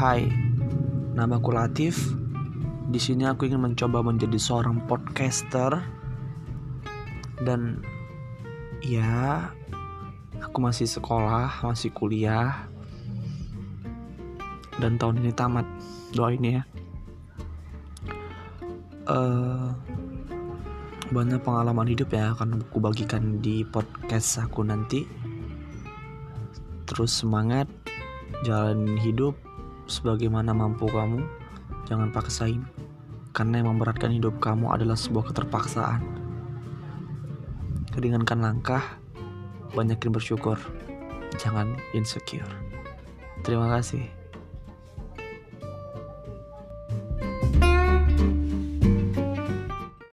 Hai, namaku Latif. Di sini aku ingin mencoba menjadi seorang podcaster dan ya, aku masih sekolah, masih kuliah dan tahun ini tamat. Doain ya. Uh, banyak pengalaman hidup ya akan aku bagikan di podcast aku nanti. Terus semangat, jalan hidup sebagaimana mampu kamu. Jangan paksain, karena yang memberatkan hidup kamu adalah sebuah keterpaksaan. Keringankan langkah, banyakin bersyukur, jangan insecure. Terima kasih.